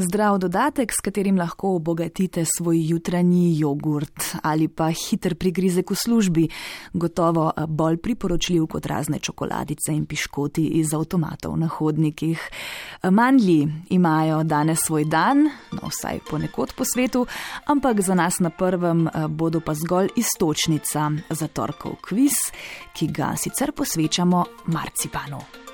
Zdrav dodatek, s katerim lahko obogatite svoj jutranji jogurt ali pa hiter prigrizek v službi, gotovo bolj priporočljiv kot razne čokoladice in piškoti iz avtomatov na hodnikih. Mandlji imajo danes svoj dan, no vsaj ponekod po svetu, ampak za nas na prvem bodo pa zgolj istočnica za torkov kviz, ki ga sicer posvečamo marcipanu.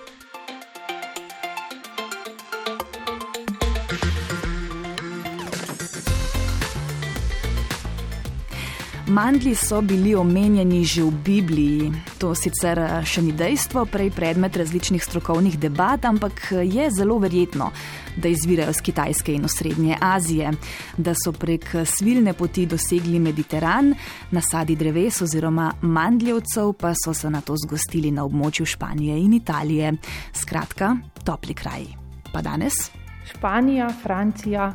Mandli so bili omenjeni že v Bibliji. To sicer eh, še ni dejstvo, prej predmet različnih strokovnih debat, ampak eh, je zelo verjetno, da izvirajo z Kitajske in Srednje Azije, da so prek eh, svilne poti dosegli Mediteran, nasadi dreves oziroma mandljevcev pa so se na to zgostili na območju Španije in Italije. Skratka, topli kraj. Pa danes? Španija, Francija.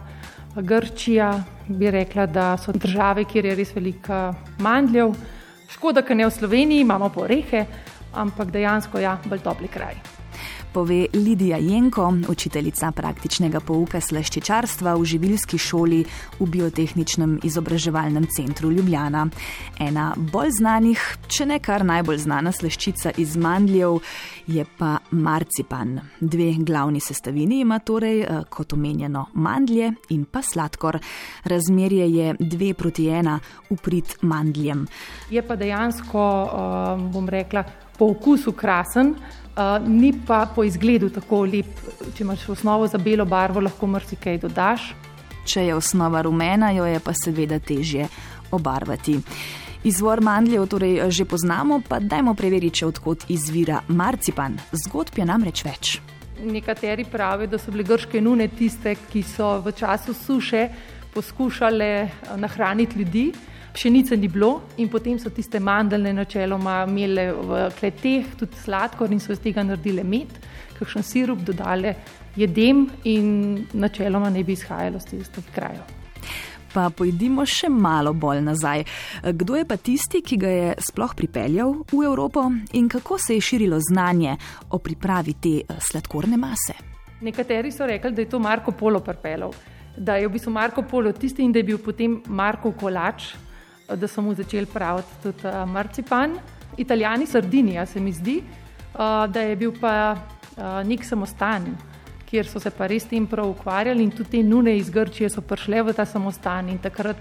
Grčija bi rekla, da so države, kjer je res velika mandljev. Škoda, ker ne v Sloveniji, imamo pa rehe, ampak dejansko ja, bolj topli kraj pove Lidija Jenko, učiteljica praktičnega pouka slaščičarstva v živilski šoli v Biotehničnem izobraževalnem centru Ljubljana. Ena bolj znanih, če ne kar najbolj znana slaščica iz mandljev, je pa marcipan. Dve glavni sestavini ima torej, eh, kot omenjeno, mandlje in pa sladkor. Razmerje je dve proti ena uprit mandljem. Je pa dejansko, eh, bom rekla, po okusu krasen ni pa po izgledu tako lep. Če imaš osnovo za belo barvo, lahko marsikaj dodaš. Če je osnova rumena, jo je pa seveda težje obarvati. Izvor mandljev torej že poznamo, pa dajmo preveriti, odkot izvira marcipan. Zgodb je namreč več. Nekateri pravijo, da so bile grške nune tiste, ki so v času suše poskušale nahraniti ljudi pšenice ni bilo in potem so tiste mandeljne načeloma imele v kleteh tudi sladkor in so iz tega naredile med, kakšen sirup dodale jedem in načeloma ne bi izhajalo z tistih krajev. Pa pojdimo še malo bolj nazaj. Kdo je pa tisti, ki ga je sploh pripeljal v Evropo in kako se je širilo znanje o pripravi te eh, sladkorne mase? Nekateri so rekli, da je to Marko Polo pripeljal, da je v bistvu Marko Polo tisti in da je bil potem Marko Kolač, da so mu začeli praviti tudi uh, marcipan. Italijani, Sardinija, se mi zdi, uh, da je bil pa uh, nek samostan, kjer so se pa res tem prav ukvarjali in tudi te nune iz Grčije so prišle v ta samostan in takrat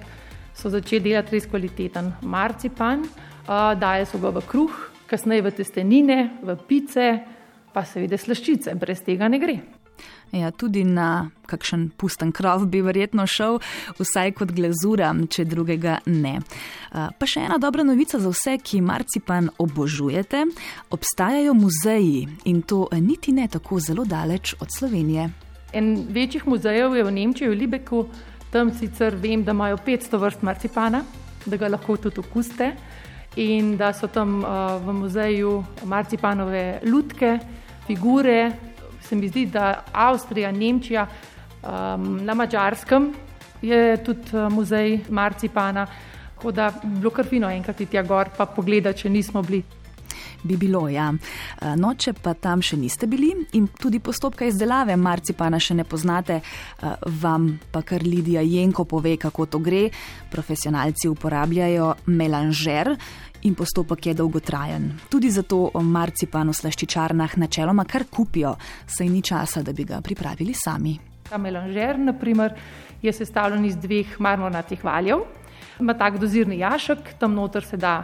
so začeli delati res kvaliteten marcipan, uh, daje so ga v kruh, kasneje v testenine, v pice, pa seveda slaščice, brez tega ne gre. Ja, tudi na kakšen pusten krov bi verjetno šel, vsaj kot glazura, če drugega ne. Pa še ena dobra novica za vse, ki marcipan obožujete. Obstajajo muzeji in to niti ne tako zelo daleč od Slovenije. En večjih muzejev je v Nemčiji, v Libeku, tam sicer vem, da imajo 500 vrst marcipana, da ga lahko tudi okusite. In da so tam uh, v muzeju marcipanove lutke, figure, se mi zdi, da Avstrija, Nemčija, um, na Mačarskem je tudi uh, muzej marcipana, tako da bi bilo kar fino enkrat iti tja gor, pa pogledati, če nismo bili. Bi bilo, ja. Uh, no, če pa tam še niste bili in tudi postopka izdelave marcipana še ne poznate, uh, vam pa kar Lidija Jenko pove, kako to gre. Profesionalci uporabljajo melanžer in postopek je dolgotrajen. Tudi zato marcipan v slaščičarnah načeloma kar kupijo, saj ni časa, da bi ga pripravili sami. Ta melanžer, naprimer, je sestavljen iz dveh marmornatih valjev. Ima tak dozirni jašek, tam noter se da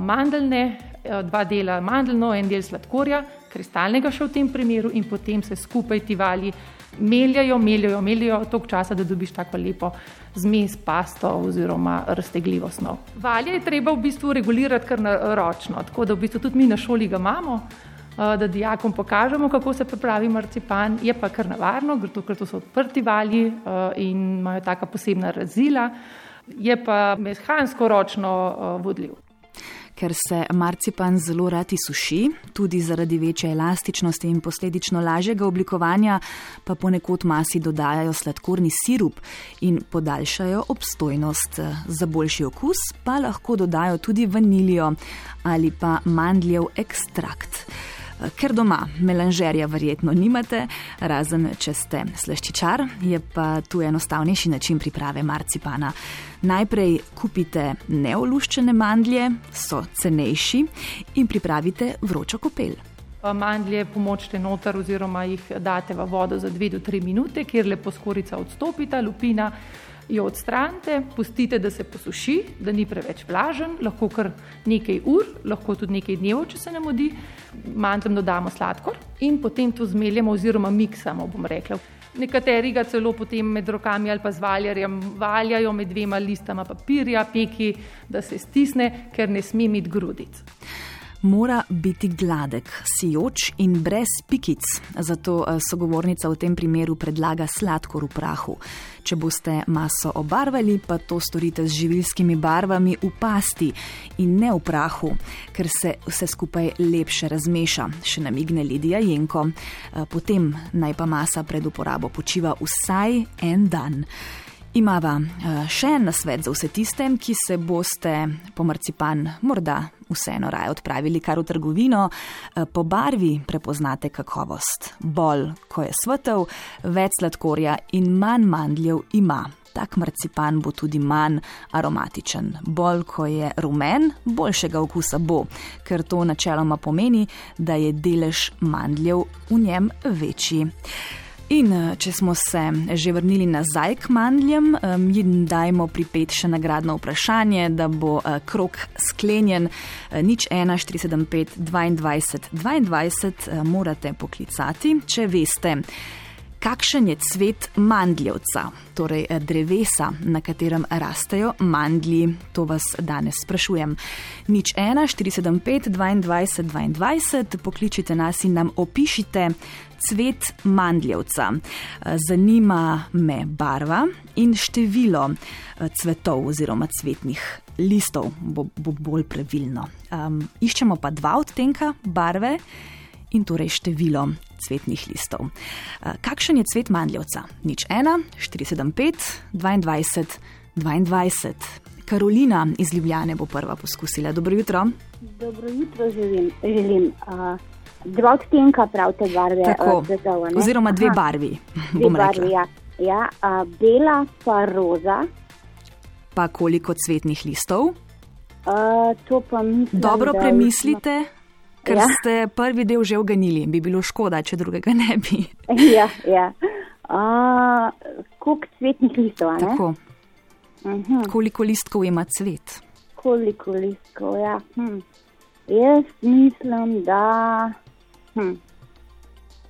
mandeljne, dva dela mandeljno, en del sladkorja, kristalnega še v tem primeru in potem se skupaj ti valji meljajo, meljajo, meljajo toliko časa, da dobiš tako lepo zmes, pasto oziroma raztegljivo snov. Valje je treba v bistvu regulirati kar ročno, tako da v bistvu tudi mi na šoli ga imamo, eh, da dijakom pokažemo, kako se pripravi marcipan, je pa kar navarno, ker to so odprti valji eh, in imajo taka posebna razila, je pa mehansko ročno eh, vodljiv ker se marcipan zelo radi suši, tudi zaradi večje elastičnosti in posledično lažjega oblikovanja, pa ponekod masi dodajajo sladkorni sirup in podaljšajo obstojnost. Za boljši okus pa lahko dodajo tudi vanilijo ali pa mandljev ekstrakt. Ker doma melanžerja verjetno nimate, razen če ste slaščičar, je pa tu enostavnejši način priprave marcipana. Najprej kupite neoluščene mandlje, so cenejši in pripravite vročo kopel. Mandlje pomočite noter oziroma jih date v vodo za 2 do 3 minute, kjer lepo skorica odstopita, lupina jo odstranite, pustite, da se posuši, da ni preveč vlažen, lahko kar nekaj ur, lahko tudi nekaj dnev, če se ne modi. Mandljem dodamo sladkor in potem to zmeljemo oziroma miksamo, bom rekla. Nekateri ga celo potem med rokami ali pa z valjarjem valjajo med dvema listama papirja, peki, da se stisne, ker ne sme imeti grudic mora biti gladek, sijoč in brez pikic. Zato eh, sogovornica v tem primeru predlaga sladkor v prahu. Če boste maso obarvali, pa to storite z živilskimi barvami v pasti in ne v prahu, ker se vse skupaj lepše razmeša, še namigne Lidija Jenko. Eh, potem naj pa masa pred uporabo počiva vsaj en dan. Imava eh, še en nasvet za vse tiste, ki se boste po marcipan morda vseeno raje odpravili kar v trgovino. Eh, po barvi prepoznate kakovost. Bolj, ko je svetel, več sladkorja in manj mandljev ima. Tak marcipan bo tudi manj aromatičen. Bolj, ko je rumen, boljšega okusa bo, ker to načeloma pomeni, da je delež mandljev v njem večji. In eh, če smo se že vrnili nazaj k mandljem, jim dajmo pripet še nagradno vprašanje, da bo eh, krok sklenjen. Eh, nič 1, 475, 22, 22 morate poklicati, če veste. Kakšen je cvet mandljevca, torej drevesa, na katerem rastejo mandlji? To vas danes sprašujem. Nič 1, 475, 22, 22, pokličite nas in nam opišite cvet mandljevca. Zanima me barva in število eh, cvetov oziroma cvetnih listov, bo, bo bolj pravilno. Um, iščemo pa dva odtenka barve in torej število cvetnih listov. Uh, kakšen je cvet mandljevca? Nič 1, 475, 22, 22. Karolina iz Ljubljane bo prva poskusila. Dobro jutro. Dobro jutro želim. želim. Uh, dva odtenka prav te barve. Tako, cvetov, oziroma dve Aha, barvi. Dve barvi ja. Ja, a, bela pa roza. Pa koliko cvetnih listov? Pa mislim, Dobro premislite, ker ja. ste prvi del že oganili. Bi bilo škoda, če drugega ne bi. ja, ja. Koliko cvetnih listov? Tako. Uh mhm. -huh. Koliko listkov ima cvet? Koliko listkov, ja. Hm. Jaz mislim, da. Hm.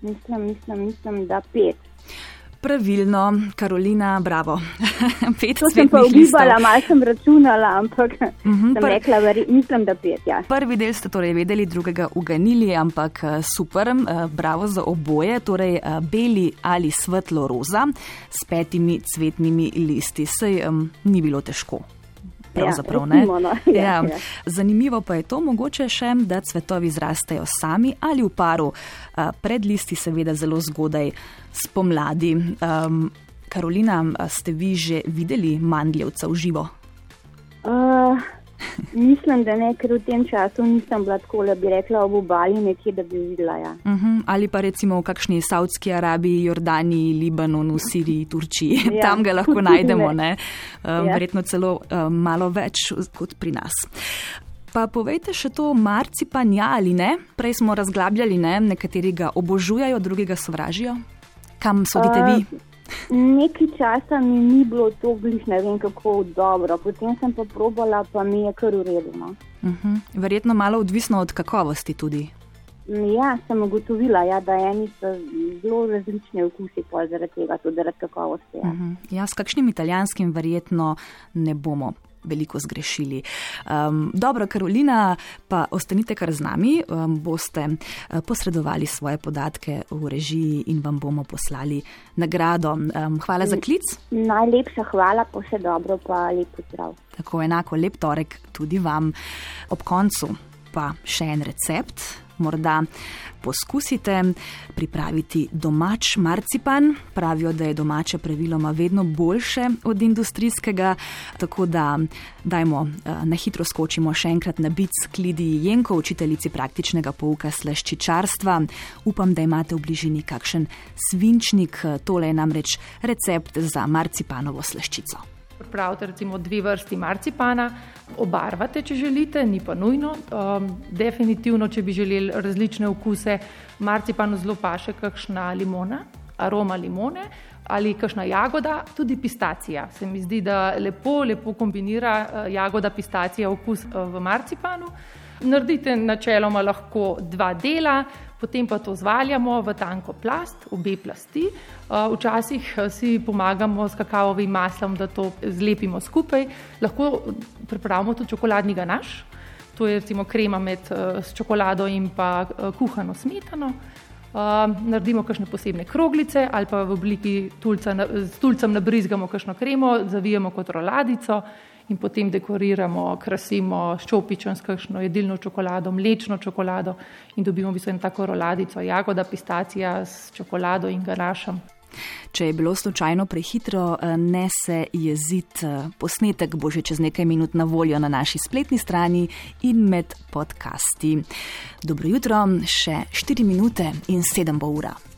Mislim, mislim, mislim, da pet. Pravilno, Karolina, bravo. pet to sem pa ugibala, malo sem računala, ampak uh mhm, -huh, sem rekla, veri, mislim, da pet. Ja. Prvi del ste torej vedeli, drugega uganili, ampak eh, super, eh, bravo za oboje, torej eh, beli ali svetlo roza s petimi cvetnimi listi. Sej um, ni bilo težko pravzaprav ja, recimo, no. ja, ja. Ja. Zanimivo pa je to mogoče še, da cvetovi zrastejo sami ali v paru, pred listi seveda zelo zgodaj spomladi. Um, Karolina, ste vi že videli mandljevca v živo? Uh, Mislim, da ne, ker v tem času nisem bila tako, da bi rekla ob obali nekje, da bi videla. Ja. Uh mhm, -huh. Ali pa recimo v kakšni Saudski Arabiji, Jordaniji, Libanonu, Siriji, Turčiji. Ja. Tam ga lahko najdemo, ne? Um, ja. verjetno celo um, malo več kot pri nas. Pa povejte še to, marcipan ja ali ne? Prej smo razglabljali, ne? nekateri ga obožujajo, drugi ga sovražijo. Kam sodite uh, vi? Nekaj časa mi ni bilo to bliž, ne vem kako dobro, potem sem pa probala, pa mi je kar uredno. Uh mhm. -huh. Verjetno malo odvisno od kakovosti tudi. Ja, sem ugotovila, ja, da eni so zelo različne okusi, zaradi tega tudi zaradi kakovosti. Ja. Uh mhm. -huh. ja, s kakšnim italijanskim verjetno ne bomo veliko zgrešili. Um, dobro, Karolina, pa ostanite kar z nami, um, boste uh, posredovali svoje podatke v režiji in vam bomo poslali nagrado. Um, hvala za klic. Najlepša hvala, pa vse dobro, pa lep pozdrav. Tako enako, lep torek tudi vam. Ob koncu pa še en recept. Morda poskusite pripraviti domač marcipan. Pravijo, da je domače praviloma vedno boljše od industrijskega, tako da dajmo eh, na hitro skočimo še enkrat na bic k Lidiji Jenko, učiteljici praktičnega pouka sleščičarstva. Upam, da imate v bližini kakšen svinčnik, tole je namreč recept za marcipanovo sleščico pripravite recimo dve vrsti marcipana, obarvate, če želite, ni pa nujno. Um, definitivno, če bi želeli različne okuse, marcipanu zelo paše kakšna limona, aroma limone ali kakšna jagoda, tudi pistacija. Se mi zdi, da lepo, lepo kombinira uh, jagoda, pistacija okus uh, v marcipanu. Naredite načeloma lahko dva dela, potem pa to zvaljamo v tanko plast, obe plasti. Uh, včasih uh, si pomagamo s kakavovim maslom, da to zlepimo skupaj. Lahko pripravimo tudi čokoladni ganaš, to je recimo krema med uh, čokolado in pa kuhano smetano. Uh, naredimo kakšne posebne kroglice ali pa v obliki tulca, s tulcem nabrizgamo kakšno kremo, zavijemo kot roladico in potem dekoriramo, krasimo s čopičem, s kakšno jedilno čokolado, mlečno čokolado in dobimo v bistvu eno tako roladico, jagoda, pistacija s čokolado in garašem. Če je bilo slučajno prehitro, eh, ne se jezit. Eh, posnetek bo že čez nekaj minut na voljo na naši spletni strani in med podcasti. Dobro jutro, še 4 minute in 7 bo ura.